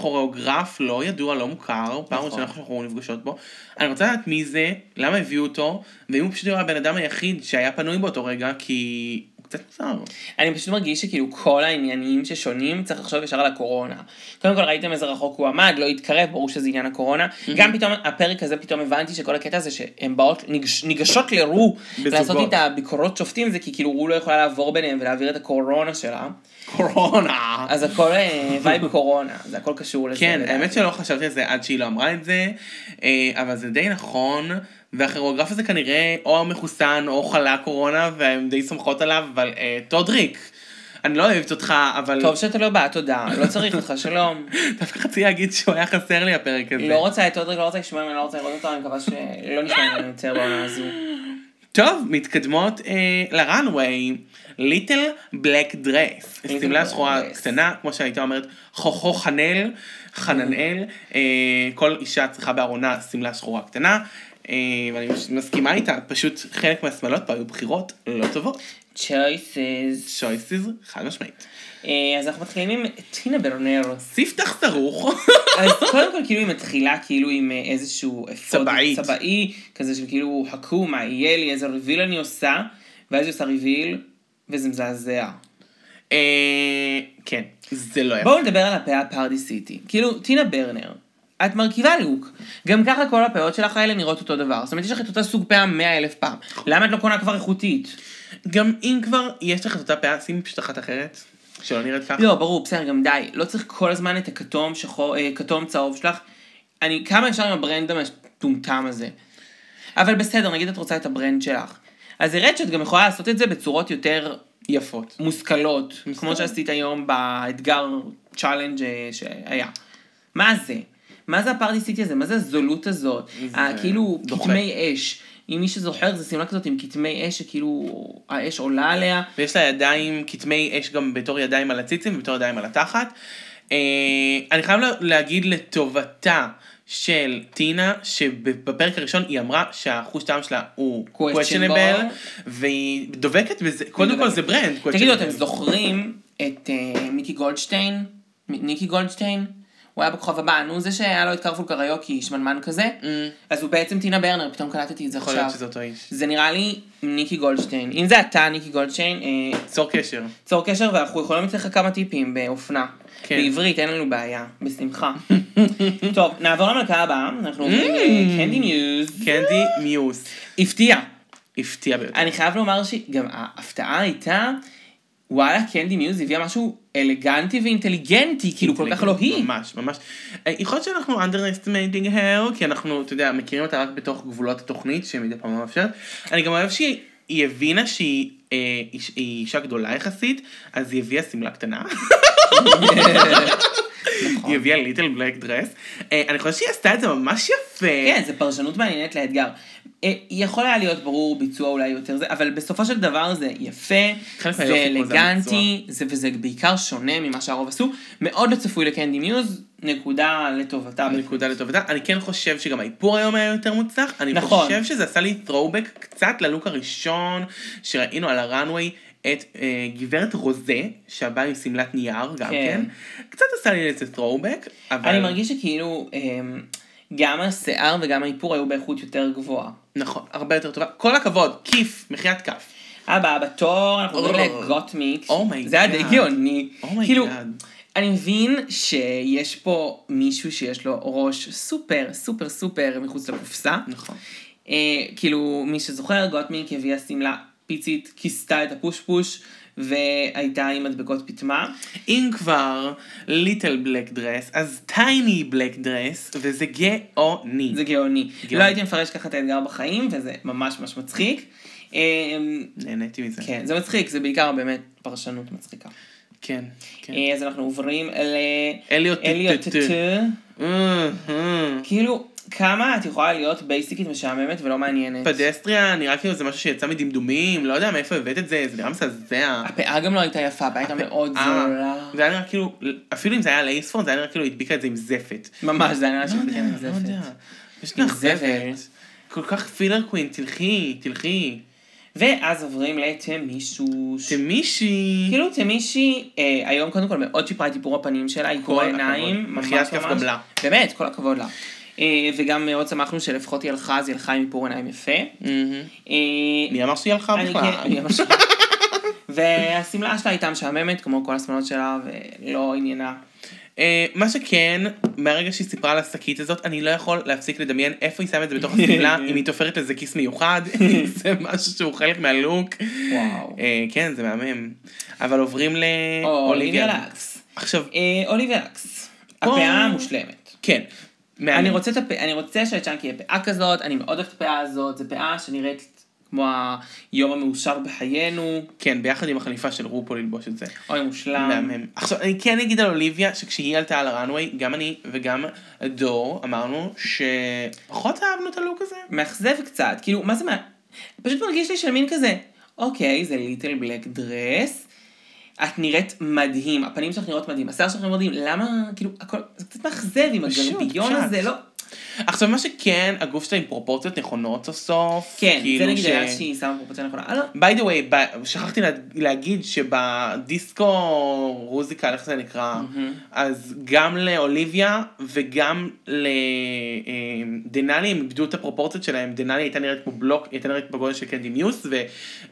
כוריאוגרף לא ידוע, לא מוכר, פעם נכון. ראשונה שאנחנו נפגשות בו. אני רוצה לדעת מי זה, למה הביאו אותו, ואם הוא פשוט היה הבן אדם היחיד שהיה פנוי באותו רגע, כי קצת מוזר. אני פשוט מרגיש שכאילו כל העניינים ששונים, צריך לחשוב ישר על הקורונה. קודם כל ראיתם איזה רחוק הוא עמד, לא התקרב, ברור שזה עניין הקורונה. גם פתאום, הפרק הזה פתאום הבנתי שכל הקטע הזה שהן באות, ניגש, ניגשות לרו, בזוגות. לעשות איתה ביקורות שופטים, זה כי כאילו רו לא יכולה לעבור ביניהם ולהעביר את הקורונה שלה. קורונה. אז הכל אה, vibe קורונה, זה הכל קשור לזה. כן. האמת שלא חשבתי על זה עד שהיא לא אמרה את זה, אה, אבל זה די נכון, והכוריאוגרף הזה כנראה או מחוסן או חלה קורונה, והן די סומכות עליו, אבל אה, טודריק, אני לא אוהבת אותך, אבל טוב שאתה לא בא, תודה, לא צריך אותך, שלום. דווקא רציתי להגיד שהוא היה חסר לי הפרק הזה. לא רוצה את טודריק, לא רוצה לשמוע ממנו, לא רוצה לראות אותו, אני מקווה שלא נשמע ממנו יותר בעונה הזו. טוב, מתקדמות אה, לראנוויי, ליטל בלק דרס. שמלה שחורה. קטנה, כמו שהייתה אומרת, חוכו חנל, חננאל. אה, כל אישה צריכה בארונה שמלה שחורה קטנה. אה, ואני מסכימה איתה, פשוט חלק מהשמלות פה היו בחירות לא טובות. choices. שויסיס, חד משמעית. אה, אז אנחנו מתחילים עם טינה ברנר. ספתח סרוך. אז קודם כל כאילו היא מתחילה כאילו עם אה, איזשהו אפוד. צבעי, כזה של כאילו חכו מה יהיה לי, איזה ריביל אני עושה, ואז היא עושה ריביל, וזה מזעזע. כן, זה לא יפה. בואו נדבר על הפאה פארדי סיטי. כאילו, טינה ברנר, את מרכיבה לוק. גם ככה כל הפאות שלך האלה נראות אותו דבר. זאת אומרת, יש לך את אותה סוג פאה מאה אלף פעם. למה את לא קונה כבר איכותית? גם אם כבר יש לך את אותה פאה, שימי פשוט אחת אחרת, שלא נראית ככה. לא, ברור, בסדר, גם די. לא צריך כל הזמן את הכתום, שחור, אה, כתום צהוב שלך. אני, כמה אפשר עם ה brand המטומטם הזה. אבל בסדר, נגיד את רוצה את ה brand שלך. אז הראית שאת גם יכולה לעשות את זה בצורות יותר יפות. מושכלות, כמו שעשית היום באתגר challenge אה, שהיה. מה זה? מה זה ה Party City הזה? מה זה הזולות הזאת? זה כאילו. כתמי אש. אם מי שזוכר, זה שמלה כזאת עם כתמי אש שכאילו האש עולה עליה. ויש לה ידיים, כתמי אש גם בתור ידיים על הציצים ובתור ידיים על התחת. אה, אני חייב לה- להגיד לטובתה של טינה, שבפרק הראשון היא אמרה שהחוש טעם שלה הוא Questionable. questionable, והיא דובקת בזה, קודם כל זה brand. תגידו. אתם זוכרים את אה, מיקי גולדשטיין? ניקי גולדשטיין? הוא היה בכוכב הבא, נו זה שהיה לו את Carpool Karaoke, שמנמן כזה. Mm, אז הוא בעצם טינה ברנר, פתאום קלטתי את זה יכול להיות עכשיו. שזה אותו איש. זה נראה לי ניקי גולדשטיין. אם זה אתה, ניקי גולדשטיין, אה, צור קשר. צור קשר ואנחנו יכולים לתת לך כמה טיפים באופנה. כן. בעברית אין לנו בעיה, בשמחה. טוב, נעבור למלכה הבאה, אנחנו עוברים Mm. לקנדי מיוז. קנדי מיוס. הפתיע. הפתיע ביותר. אני חייב לומר שגם ההפתעה הייתה, וואלה, קנדי מיוז הביאה משהו אלגנטי ואינטליגנטי, כאילו כל כך לא היא. ממש, ממש. אה, יכול להיות שאנחנו underestimating her, כי אנחנו, אתה יודע, מכירים אותה רק בתוך גבולות התוכנית, שמדי פעם לא מאפשרת. אני גם אוהב שהיא היא הבינה שהיא אה, איש- אישה גדולה יחסית, אז היא הביאה שמלה קטנה. נכון. היא הביאה ליטל בלק דרס. אני חושב שהיא עשתה את זה ממש יפה. כן, זו פרשנות מעניינת לאתגר. אה, יכול היה להיות ברור ביצוע אולי יותר זה, אבל בסופו של דבר זה יפה, זה אלגנטי, זה, וזה בעיקר שונה ממה שהרוב עשו. מאוד לא צפוי לקנדי מיוז, נקודה לטובתה. נקודה לטובתה. אני כן חושב שגם האיפור היום היה יותר מוצלח. אני נכון. חושב שזה עשה לי throwback קצת ללוק הראשון שראינו על הראנוויי. את אה, גברת רוזה, שבאה עם שמלת נייר גם כן. כן. קצת עשה לי איזה throwback, אבל... אני מרגיש שכאילו, אמ, גם השיער וגם האיפור היו באיכות יותר גבוהה. נכון, הרבה יותר טובה. כל הכבוד, כיף, מחיית כף. הבאה בתור, אנחנו עוברים Oh. לגוטמיק. Oh my זה היה די God. גאוני. Oh כאילו. אני מבין שיש פה מישהו שיש לו ראש סופר, סופר, סופר מחוץ לקופסה. נכון. אה, כאילו, מי שזוכר, גוטמיק הביאה שמלה פיצית, כיסתה את ה push push, והייתה עם מדבקות פטמה. אם כבר little black dress, אז tiny black dress, וזה גאוני. זה גאוני. גאוני. לא הייתי מפרש ככה את האתגר בחיים, וזה ממש ממש מצחיק. אה, נהניתי מזה. כן, זה מצחיק, זה בעיקר באמת פרשנות מצחיקה. כן. כן. אה, אז אנחנו עוברים אליוט לאליוט טטו. כאילו, כמה את יכולה להיות בייסיקית משעממת ולא מעניינת? פדסטריה נראה כאילו זה משהו שיצא מדמדומים, לא יודע מאיפה הבאת את זה, זה נראה מזעזע. הפאה גם לא הייתה יפה, הפאה הייתה מאוד אה, זולה. זה היה נראה כאילו, אפילו אם זה היה לייספורט, זה היה נראה כאילו הדביקה את זה עם זפת. ממש, זה היה נראה לא יודע, כן, לא. זפת. יש עם לך. זפת. כל כך פילר קווין, תלכי, תלכי. ואז עוברים לתמישוש. תמישי. כאילו תמישי, אה, היום קודם כל מאוד שיפרה את איפור הפנים שלה, איפור העיניים, הכבוד. ממש מחיית כף ממש. גם לה. באמת, כל הכבוד לה. אה, וגם מאוד שמחנו שלפחות היא הלכה, אז היא הלכה עם איפור עיניים יפה. אה, מי אמר שהיא הלכה בכלל? כן. והשמלה שלה הייתה משעממת, כמו כל השמלות שלה, ולא עניינה. אה, מה שכן, מהרגע שהיא סיפרה על השקית הזאת, אני לא יכול להפסיק לדמיין איפה היא שמה את זה בתוך השמלה, אם היא תופרת לזה כיס מיוחד, זה משהו שהוא חלק מהלוק. וואו. כן, זה מהמם. אבל עוברים אוליביה לאוליביה. לקס. עכשיו, אוליביה לקס. הפאה מושלמת. כן. אני רוצה, את הפ... אני רוצה שלצ'אנקי יהיה פאה כזאת, אני מאוד אוהבת את הפאה הזאת, זו פאה שנראית כמו היום המאושר בחיינו, כן, ביחד עם החליפה של רופו ללבוש את זה. אוי מושלם. מהמם. עכשיו, אני כן אגיד על אוליביה, שכשהיא עלתה על הרנוויי, גם אני וגם דור אמרנו שפחות אהבנו את הלוק הזה. מאכזב קצת, כאילו, מה זה מה... פשוט מרגיש לי של מין כזה, אוקיי, זה ליטל בלק דרס, את נראית מדהים, הפנים שלך נראות מדהים, השיער שלך נראה מדהים, למה, כאילו, הכל, זה קצת מאכזב עם הגרביון. הזה, לא... עכשיו, מה שכן, הגוף שלה עם פרופורציות נכונות סוף סוף. כן, כאילו זה נגיד ש- היה שהיא שמה פרופורציה נכונה, ביי דה ווי, שכחתי לה- להגיד שבדיסקו רוזיקה, איך זה נקרא, אז גם לאוליביה וגם לדנאלי הם איבדו את הפרופורציות שלהם, דנאלי הייתה נראית כמו בלוק, הייתה נראית בגודל של קנדי מיוס,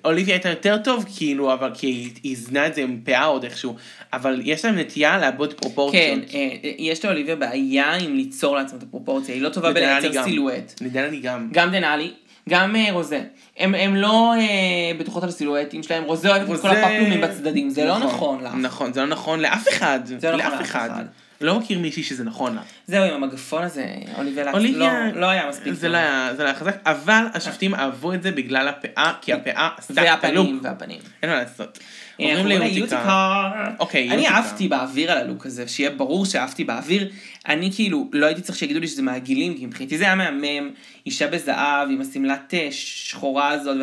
ואוליביה הייתה יותר טוב, כאילו, אבל כי היא היא איזנה את זה עם פאה עוד איכשהו, אבל יש להם נטייה לאבוד פרופורציות. כן, אה, אה, יש לאוליביה בעיה עם ליצור לעצמה את הפרופורציה, היא לא טובה בלייצר. סילואט. לדנאלי גם. גם דנאלי, גם אה, רוזה. הם, הם לא אה, בטוחות על סילואטים שלהם, רוזה אוהבת את כל הפפלומים בצדדים, זה לא נכון לך. נכון, זה לא נכון לאף אחד. זה לא נכון לאף אחד. אחד. לא מכיר מישהי שזה נכון לה. זהו, עם המגפון הזה, אוליביה לקס, לא, לא היה מספיק. זה. לא היה, זה לא היה חזק, אבל השופטים אהבו את זה בגלל הפאה, כי הפאה עשתה את הלוק. והפנים, והפנים. אין מה לעשות. אנחנו ליוטיקה. אוקיי, אני יוטיקה. אהבתי באוויר על הלוק הזה, שיהיה ברור שאהבתי באוויר. אני כאילו, לא הייתי צריך שיגידו לי שזה מהגילים, כי מבחינתי זה היה מהמם, אישה בזהב עם השמלת אה, שחורה הזאת,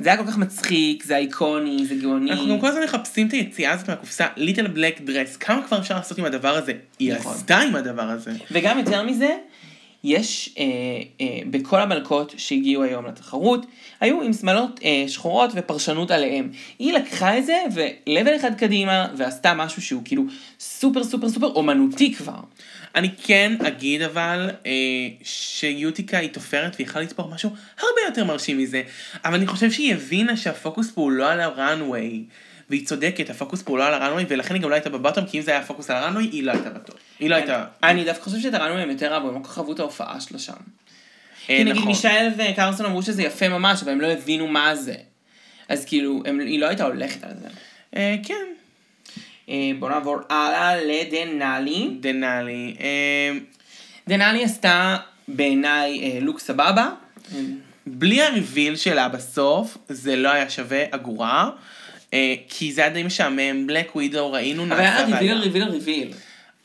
זה היה כל כך מצחיק, זה איקוני, זה גאוני. אנחנו כל הזמן מחפשים את היציאה הזאת מהקופסה, ליטל בלק דרס, כמה כבר אפשר לעשות עם הדבר הזה? היא נכון. עשתה עם הדבר הזה. וגם יותר מזה, יש אה, אה, בכל המלכות שהגיעו היום לתחרות, היו עם שמלות אה, שחורות ופרשנות עליהם. היא לקחה את זה ולבל אחד קדימה, ועשתה משהו שהוא כאילו סופר סופר סופר אומנותי כבר. אני כן אגיד אבל אה, שיוטיקה היא תופרת והיא יכולה לתפור משהו הרבה יותר מרשים מזה, אבל אני חושב שהיא הבינה שהפוקוס פה הוא לא על הראנוויי, והיא צודקת, הפוקוס פה הוא לא על הראנוויי, ולכן היא גם לא הייתה בבטום, כי אם זה היה פוקוס על הראנוויי, היא לא הייתה בטום. היא לא הייתה... אני דווקא חושב שטרנו הם יותר אהבו, הם לא כל כך אהבו את ההופעה שלה שם. אה, כי נגיד נכון. מישאל וקרסון אמרו שזה יפה ממש, אבל הם לא הבינו מה זה. אז כאילו, היא לא הייתה הולכת על זה. אה, כן, אה, בואו נעבור הלאה לדנאלי. דנאלי. דנאלי עשתה בעיניי לוק סבבה. בלי ה reveal שלה בסוף, זה לא היה שווה אגורה, כי זה היה די משעמם, black widow ראינו אבל היה reveal על reveal על reveal.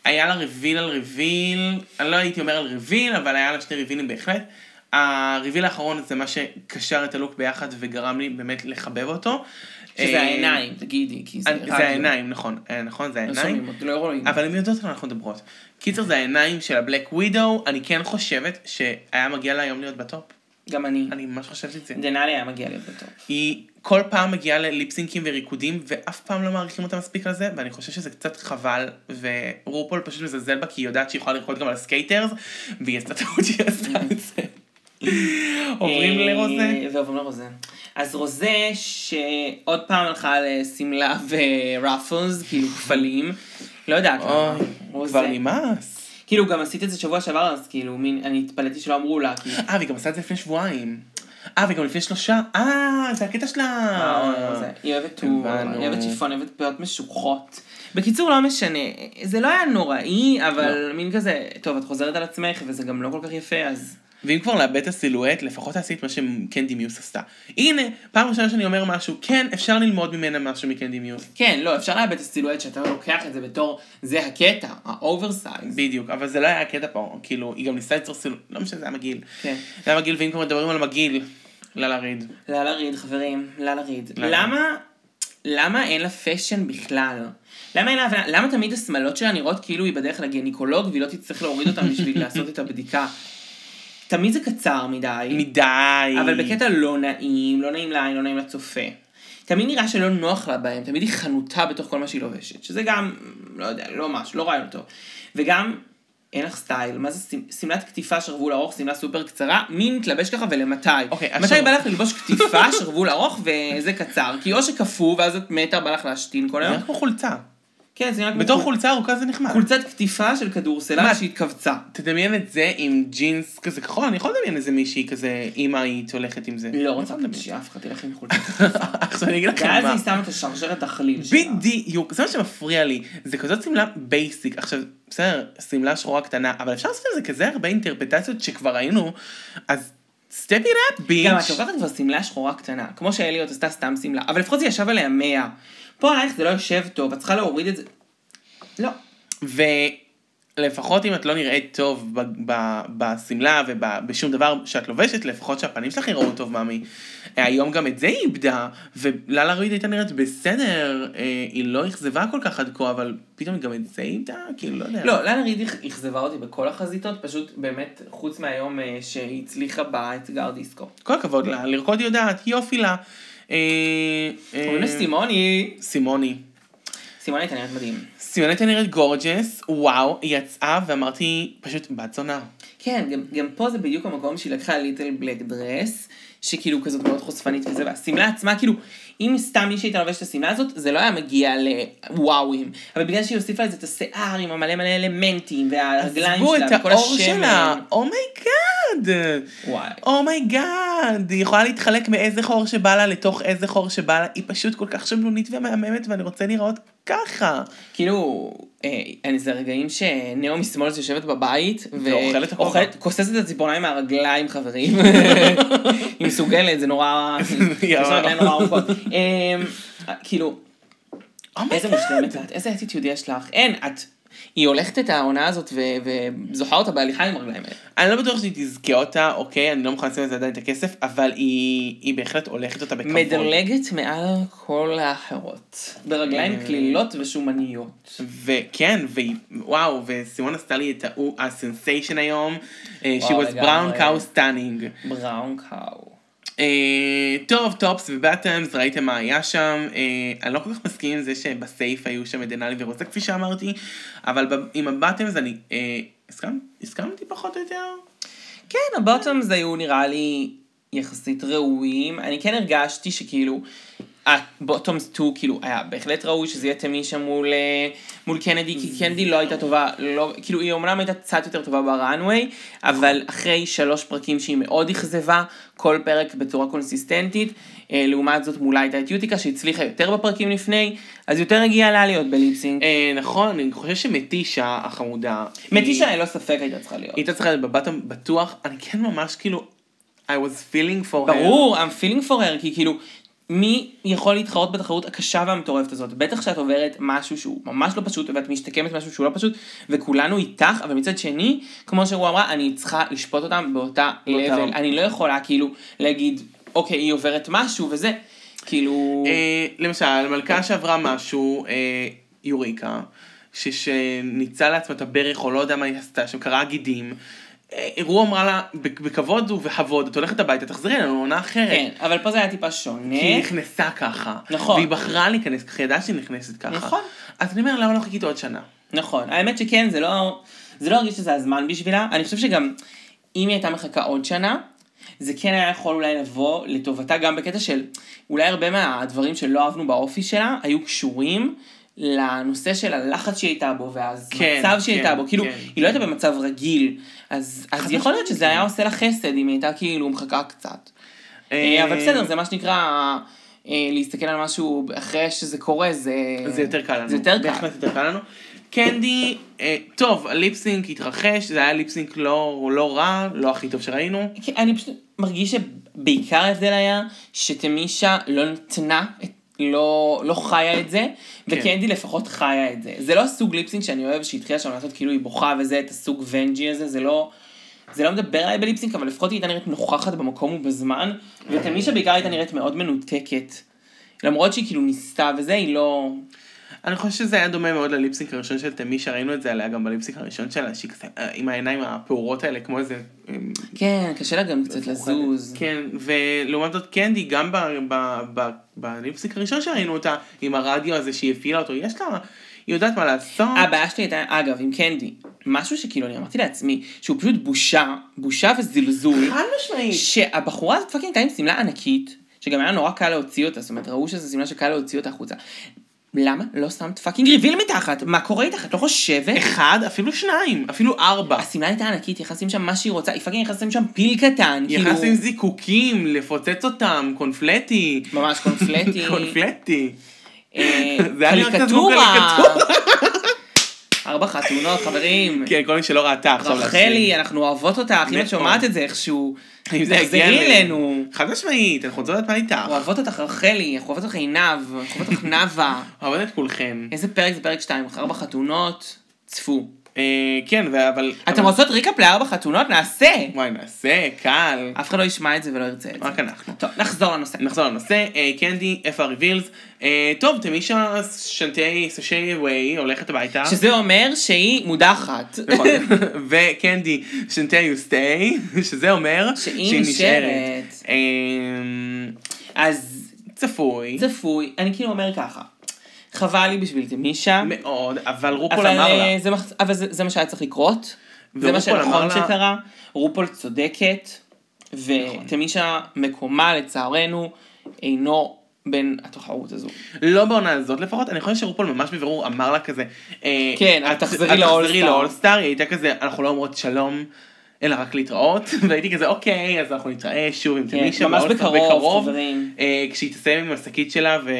היה לה reveal על reveal, אני לא הייתי אומר על reveal, אבל היה לה שני ריבילים בהחלט. ה reveal האחרון זה מה שקשר את הלוק ביחד וגרם לי באמת לחבב אותו. שזה אה, העיניים, תגידי, כי זה. זה העיניים, נכון, אה, נכון, זה לא העיניים. לא רואים. אבל הם יודעות על מה אנחנו מדברות. קיצר זה העיניים של ה black widow, אני כן חושבת שהיה מגיע לה היום להיות ב top. גם אני. אני ממש חושבת את זה. דנאלי היה מגיע להיות ב top. היא כל פעם מגיעה לליפסינקים וריקודים, ואף פעם לא מעריכים אותה מספיק על זה, ואני חושב שזה קצת חבל, ורופול פשוט מזלזל בה, כי היא יודעת שהיא יכולה לרקוד גם על ה skaters, והיא עשתה טעות שהיא עשתה את זה. עוברים אה, לרוזה. ועוברים לרוזה. אז רוזה שעוד פעם הלכה לשמלה ו ruffles, כאילו כפלים. לא יודעת למה. כבר נמאס. כאילו גם עשית את זה שבוע שעבר, אז כאילו אני התפלאתי שלא אמרו לה, כאילו. אה, והיא גם עשתה את זה לפני שבועיים. אה, וגם לפני שלושה. אה, זה הקטע שלה. אה. היא אוהבת הבנו. היא אוהבת שיפון, היא אוהבת פאות משוכות. בקיצור, לא משנה, זה לא היה נוראי, אבל מין כזה, טוב, את חוזרת על עצמך, וזה גם לא כל כך יפה, אז... ואם כבר לאבד את ה silhouette, לפחות תעשי את מה שקנדי מיוז עשתה. הנה, פעם ראשונה שאני אומר משהו, כן, אפשר ללמוד ממנה משהו מקנדי מיוז. כן, לא, אפשר לאבד את ה silhouette שאתה לוקח את זה בתור, זה הקטע, ה oversize. בדיוק, אבל זה לא היה הקטע פה, כאילו, היא גם ניסתה ליצור silhouette, לא משנה, זה היה מגעיל. כן. זה היה מגעיל, ואם כבר מדברים על מגעיל, לא לריד. לאללה ריד, חברים, לאללה ריד. למה? למה, אין לה פשן בכלל? למה אין לה הבנה? למה תמיד השמלות שלה נראות כאילו היא בדרך לגינקולוג והיא לא תצטרך להוריד אותם בשביל לעשות את הבדיקה? תמיד זה קצר מדי, מדי. אבל בקטע לא נעים, לא נעים לעין, לא נעים לצופה. תמיד נראה שלא נוח לה בהם, תמיד היא חנותה בתוך כל מה שהיא לובשת, שזה גם, לא יודע, לא משהו, לא רעיון טוב. וגם, אין לך סטייל, מה זה שמ- שמלת קטיפה שרוול ארוך, שמלה סופר קצרה, מי מתלבש ככה ולמתי? אוקיי, מתי עכשיו- בא לך ללבוש קטיפה שרוול ארוך וזה קצר? כי או שקפוא ואז את מתה, בא לך להשתין כל היום. נראה כמו חולצה. כן, זה נראה כמו בתור חול- חולצה ארוכה זה נחמד. חולצת קטיפה של כדורסלן מה? שהתכווצה. תדמיין את זה עם ג'ינס כזה כחול, אני יכול לדמיין איזה מישהי כזה אימהית הולכת עם זה. לא רוצה לדמיין. שאף אחד תלך עם חולצת קטיפה. עכשיו אני אגיד לכם ואז מה. היא שמה את השרשרת תכליל שלה. בדיוק, זה מה שמפריע לי, זה כזאת שמלה basic, עכשיו, בסדר, שמלה שחורה קטנה, אבל אפשר לעשות לזה כזה הרבה אינטרפטציות שכבר ראינו, אז סטפ up, ביץ'. גם את לוקחת כבר שמלה שחורה קטנה, כמו שאליוט עשתה סתם שמלה, אבל לפחות זה ישב עליה 100. פה עלייך זה לא יושב טוב, את צריכה להוריד את זה. לא. ולפחות אם את לא נראית טוב בשמלה ובשום דבר שאת לובשת, לפחות שהפנים שלך יראו טוב, מאמי. היום גם את זה היא איבדה, וללה ריד הייתה נראית בסדר, אה, היא לא אכזבה כל כך עד כה, אבל פתאום גם את זה איבדה, כאילו, לא יודע. לא, ללה רי אכ- אכזבה אותי בכל החזיתות, פשוט באמת, חוץ מהיום אה, שהיא הצליחה באתגר דיסקו. כל הכבוד לה, לרקוד יודעת, יופי לה. אה, אה, קוראים לה סימוני. סימוני. סימוני הייתה נראית מדהים. סימוני הייתה נראית gorgeous, וואו, היא יצאה ואמרתי, פשוט בת זונה. כן, גם, גם פה זה בדיוק המקום שהיא לקחה little black dress, שכאילו כזאת מאוד חושפנית וזה, והשמלה עצמה, כאילו, אם סתם מישהי הייתה לובשת את השמלה הזאת, זה לא היה מגיע לוואואים. אבל בגלל שהיא הוסיפה לזה את השיער עם המלא מלא אלמנטים, והרגליים עזבו שלה, את וכל העור השמן. שלה, Oh my god. וואי. oh my god, היא יכולה להתחלק מאיזה חור שבא לה לתוך איזה חור שבא לה, היא פשוט כל כך שמנונית ומהממת ואני רוצה לראות ככה. כאילו, אה, אין, זה רגעים שנעמי סמולס יושבת בבית, ואוכלת את הכובע. כוססת את הציפורניים מהרגליים, חברים. היא מסוגלת, זה נורא, יש לה רגליים נורא ארוכות. אה, כאילו, איזה מושלמת את, איזה אטיטיוד יש לך. אין, את, היא הולכת את העונה הזאת ו- וזוכה אותה בהליכה עם הרגליים האלה. אני לא בטוח שהיא תזכה אותה, אוקיי, אני לא מוכן לשים על זה עדיין את הכסף, אבל היא, היא בהחלט הולכת אותה בכבוד. מדלגת מעל כל האחרות. ברגליים אה. קלילות ושומניות. וכן, והיא, וואו, וסימון עשתה לי את ה sensation היום, אה, she was brown cow stunning. Brown cow. טוב, Tops ו bottoms, ראיתם מה היה שם. אה, אני לא כל כך מסכים עם זה שב safe היו שם את דנאלי ורוזה, כפי שאמרתי, אבל עם ה bottoms אני אה, הסכמת, הסכמתי פחות או יותר. כן, ה bottoms היו נראה לי יחסית ראויים. אני כן הרגשתי שכאילו, ה bottom 2 כאילו היה בהחלט ראוי שזה יהיה תמישה מול, אה, מול קנדי, כי קנדי לא הייתה טובה, לא, כאילו היא אומנם הייתה קצת יותר טובה בראנוויי, אבל אחרי שלוש פרקים שהיא מאוד אכזבה, כל פרק בצורה קונסיסטנטית, אה, לעומת זאת מולה הייתה את יוטיקה שהצליחה יותר בפרקים לפני, אז יותר הגיעה לה להיות בליפסינג. אה, נכון, אני חושב שמתישה החמודה. מתישה היא- ללא ספק הייתה צריכה להיות. הייתה צריכה להיות בבטם בטוח, אני כן ממש כאילו, I was feeling for her. ברור, I'm feeling for her, כי כאילו, מי יכול להתחרות בתחרות הקשה והמטורפת הזאת? בטח שאת עוברת משהו שהוא ממש לא פשוט, ואת משתקמת משהו שהוא לא פשוט, וכולנו איתך, אבל מצד שני, כמו שהוא אמרה, אני צריכה לשפוט אותם באותה לבל. אני לא יכולה כאילו להגיד, אוקיי, היא עוברת משהו וזה, כאילו... אה, למשל, מלכה שעברה משהו, אה, יוריקה, ש- שניצלה לעצמה את הברך, או לא יודע מה היא עשתה, שקרעה גידים. רו אמרה לה, "בכ- בכבוד ובכבוד, את הולכת הביתה, תחזרי אלינו לעונה אחרת. כן, אבל פה זה היה טיפה שונה. כי היא נכנסה ככה. נכון. והיא בחרה להיכנס ככה, ידעה שהיא נכנסת ככה. נכון. אז אני אומר, למה לא חיכית עוד שנה? נכון, האמת שכן, זה לא, זה לא הרגיש שזה הזמן בשבילה, אני חושב שגם אם היא הייתה מחכה עוד שנה, זה כן היה יכול אולי לבוא לטובתה גם בקטע של אולי הרבה מהדברים שלא אהבנו באופי שלה היו קשורים לנושא של הלחץ שהיא הייתה בו והמצב כן, שהיא כן, הייתה בו, כאילו כן, היא לא הייתה במצב רגיל, אז, אז יכול להיות שזה היה כן. עושה לה חסד אם היא הייתה כאילו מחכה קצת. אה, אה, אבל בסדר, זה מה שנקרא אה, להסתכל על משהו אחרי שזה קורה, זה... זה יותר קל לנו. זה יותר קל. בהחלט יותר קל לנו. קנדי, אה, טוב, הליפסינק התרחש, זה היה ליפסינק לא, לא רע, לא הכי טוב שראינו. כן, אני פשוט מרגיש שבעיקר ההבדל היה שתמישה לא נתנה, את- לא, לא חיה את זה, וקנדי לפחות חיה את זה. זה לא הסוג ליפסינג שאני אוהב שהתחילה שם לעשות כאילו היא בוכה וזה, את הסוג ונג'י הזה, זה לא... זה לא מדבר עליי בליפסינג, אבל לפחות היא הייתה נראית נוכחת במקום ובזמן, ותמישה בעיקר הייתה נראית מאוד מנותקת. למרות שהיא כאילו ניסתה וזה, היא לא... אני חושב שזה היה דומה מאוד ל lip sync הראשון של תמישה, ראינו את זה עליה גם ב lip sync הראשון שלה, שהיא כזה אה, עם העיניים הפעורות האלה, כמו איזה... אה, כן, קשה לה גם קצת לזוז. כן, ולעומת זאת קנדי, גם ב- ב- ב- ב lip sync הראשון שראינו אותה, עם הרדיו הזה שהיא הפעילה אותו, יש לה, היא יודעת מה לעשות. הבעיה שלי הייתה, אגב, עם קנדי, משהו שכאילו אני אמרתי לעצמי, שהוא פשוט בושה, בושה וזלזול. חד משמעית. שהבחורה הזאת fucking הייתה עם שמלה ענקית, שגם היה נורא קל להוציא אותה, זאת אומרת, ראו שזו שמלה שקל להוציא אותה החוצה. למה לא שמת fucking reveal מתחת? מה קורה איתך? את לא חושבת? אחד, אפילו שניים, אפילו ארבע. השמלה הייתה ענקית, לשים שם מה שהיא רוצה, היא fucking לשים שם פיל קטן, כאילו... לשים זיקוקים, לפוצץ אותם, קונפלטי. ממש קונפלטי. קונפלטי. אה, זה היה נראה קצת קריקטורה. ארבע חתונות, חברים. כן, כל מי שלא ראתה עכשיו. רחלי, אנחנו אוהבות אותך, אם את. שומעת את זה איכשהו, אם זה יגיע תחזרי אלינו. חד משמעית, אנחנו רוצות לדעת מה איתך. אוהבות אותך רחלי, אנחנו אוהבות אותך עינב, אנחנו אוהבות אותך נאוה. אוהבות את כולכם. איזה פרק זה פרק 2, ארבע חתונות, צפו. אה, כן, אבל... אתם רוצות ריקאפ לארבע חתונות? נעשה! וואי, נעשה, קל. אף אחד לא ישמע את זה ולא ירצה את זה. רק אנחנו. טוב, נחזור לנושא. נחזור לנושא, אה, קנדי, איפה הריבילס? אה, טוב, תמישה שנטי סשי ווי הולכת הביתה. שזה אומר שהיא מודחת. נכון. וקנדי, שנטי יו סטי, שזה אומר שהיא נשארת. אה, אז צפוי. צפוי, אני כאילו אומר ככה, חבל לי בשביל תמישה, מאוד, אבל רופול אמר לה. אה, זה, מח- אבל זה, זה מה שהיה צריך לקרות, זה מה שנכון לה- שקרה, רופול צודקת, ותמישה מקומה לצערנו אינו בין התחרות הזו. לא בעונה הזאת לפחות, אני חושב שרופול ממש בבירור אמר לה כזה. אה, כן, את- את תחזרי. לאולסטאר, היא הייתה כזה, אנחנו לא אומרות שלום. אלא רק להתראות, והייתי כזה אוקיי, אז אנחנו נתראה שוב עם כן, תמישה ממש בקרוב. אה, כשהיא תסיים עם השקית שלה ו...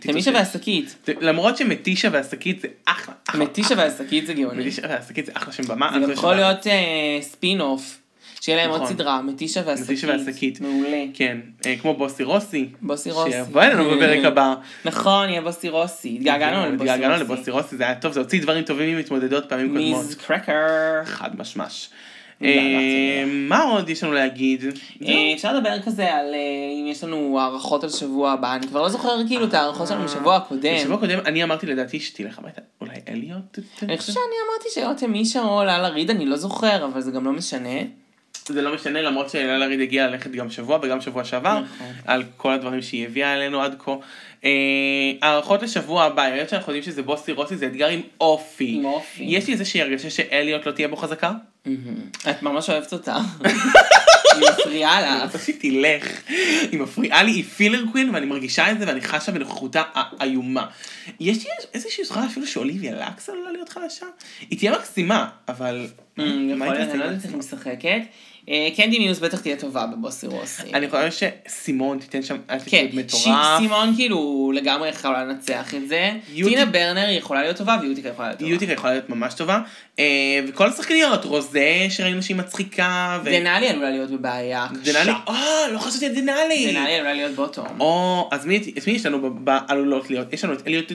תמישה והשקית, למרות שמטישה והשקית זה אחלה, מתישה והשקית זה גאוני. מטישה והשקית זה אחלה שם במה. זה חושב יכול להיות אה, ספין אוף, שיהיה להם עוד נכון. סדרה, מתישה והשקית. מתישה והשקית. מעולה. כן, אה, כמו בוסי רוסי. בוסי רוסי. שיבוא אלינו בפרק הבא. נכון, יהיה בוסי רוסי. התגעגענו לבוסי רוסי. התגעגענו לבוסי רוסי, זה היה טוב, זה הוציא דברים טובים ממתמודדות פעמים קודמות. מיז קרקר. חד משמש. יאללה, אה, תודה. מה עוד יש לנו להגיד? אה, אפשר לדבר כזה על אה, אם יש לנו הערכות על שבוע הבא, אני כבר לא זוכר כאילו את ההערכות שלנו בשבוע הקודם. בשבוע הקודם אני אמרתי לדעתי שתלך הביתה, אולי אליוט? אני חושבת שאני אמרתי שרותם מישה או לאללה ריד, אני לא זוכר, אבל זה גם לא משנה. זה לא משנה למרות שאלה ריד הגיעה ללכת גם שבוע וגם שבוע שעבר, נכון. על כל הדברים שהיא הביאה אלינו עד כה. אה, הערכות לשבוע הבא, היות שאנחנו יודעים שזה בוסי רוסי זה אתגר עם אופי. יש לי איזושהי הרגשה שאליוט לא תהיה בו חזקה? את ממש אוהבת אותה. היא מפריעה אני לך. רוצה שהיא תלך. היא מפריעה לי, היא פילר קווין ואני מרגישה את זה ואני חשה בנוכחותה האיומה. יש לי איזושהי זכרה אפילו שאוליביה לקס עלולה להיות חלשה? היא תהיה מקסימה, אבל... יכול מה היא להיות, אני לא יודעת איך היא? משחקת. אה, קנדי מיוס בטח תהיה טובה בבוסי רוסי. אני חושב שסימון תיתן שם כן, אטיקוד ש- מטורף. סימון כאילו לגמרי יכולה לנצח את זה. טינה ברנר יכולה להיות טובה ויוטיקה יכולה להיות טובה. יוטיקה יכולה להיות ממש טובה. אה, וכל השחקניות, רוזה שראינו שהיא מצחיקה. דנאלי עלולה להיות בבעיה קשה. דנאלי, אה, לא חשבתי על דנאלי. דנאלי עלולה להיות בוטום. או, אז מי יש לנו בעלולות להיות? יש לנו את אליוט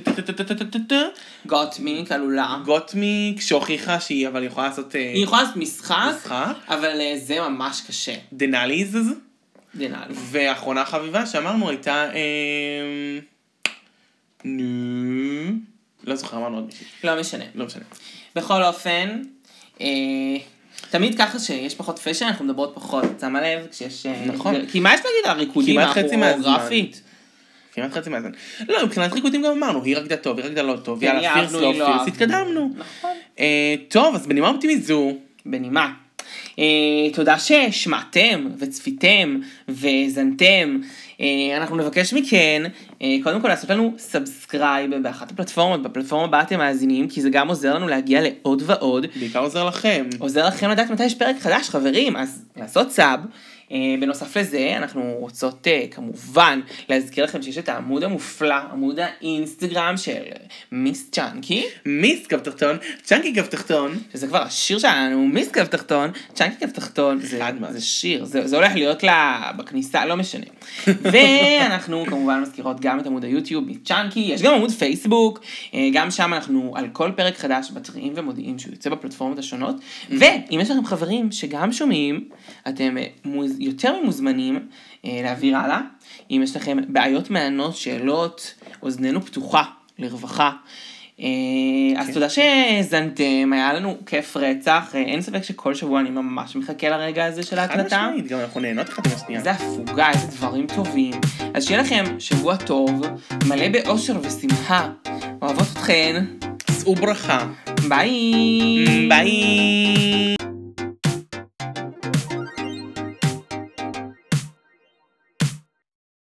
גוטמיק עלולה. גוטמיק שהוכיחה שהיא אבל יכולה לעשות אה, היא יכולה לעשות משחק, משחק. אבל אה, זה ממש קשה. דנאליז. דנאלי. ואחרונה חביבה שאמרנו הייתה... אה, נו... לא זוכר, אמרנו עוד מישהי. לא משנה. לא משנה. בכל אופן, אה, תמיד ככה שיש פחות פשן, אנחנו מדברות פחות, שמה לב? כשיש... אה, נכון. כי מה יש להגיד על הריקודים כמעט חצי מהזמן. הכוריאוגרפית? כמעט חצי מהזמן. לא, מבחינת ריקודים גם אמרנו, היא רקדה טוב, היא רקדה לא טוב, כן, יאללה, פירס לא לא פירס, אהבנו. התקדמנו. נכון. אה, טוב, אז בנימה אופטימית זו, בנימה. אה, תודה ששמעתם וצפיתם והאזנתם. אה, אנחנו נבקש מכן, אה, קודם כל לעשות לנו subscribe באחת הפלטפורמות, בפלטפורמה בה אתם מאזינים, כי זה גם עוזר לנו להגיע לעוד ועוד. בעיקר עוזר לכם. עוזר לכם לדעת מתי יש פרק חדש, חברים, אז לעשות sub. אה, בנוסף לזה, אנחנו רוצות אה, כמובן להזכיר לכם שיש את העמוד המופלא, עמוד האינסטגרם של מיס צ'אנקי, מיס קו תחתון, צ'אנקי קו תחתון. שזה כבר השיר שלנו, מיס קו תחתון, צ'אנקי קו תחתון, זה. זה שיר, זה, זה הולך להיות לה בכניסה, לא משנה. ואנחנו כמובן מזכירות גם את עמוד היוטיוב מיס צ'אנקי, יש גם עמוד פייסבוק, אה, גם שם אנחנו על כל פרק חדש מתריעים ומודיעים שהוא יוצא בפלטפורמות השונות, ואם יש לכם חברים שגם שומעים, אתם מוז... יותר ממוזמנים אה, להעביר הלאה. אם יש לכם בעיות מענות, שאלות, אוזננו פתוחה לרווחה. אה, אז כן. תודה שהאזנתם, היה לנו כיף רצח, אה, אין ספק שכל שבוע אני ממש מחכה לרגע הזה של חד ההקלטה. משמעית, גם אנחנו נהנות אחת עם השנייה. איזה הפוגה, איזה דברים טובים. אז שיהיה לכם שבוע טוב, מלא באושר ושמחה. אוהבות אתכן, שאו ברכה. ביי. ביי.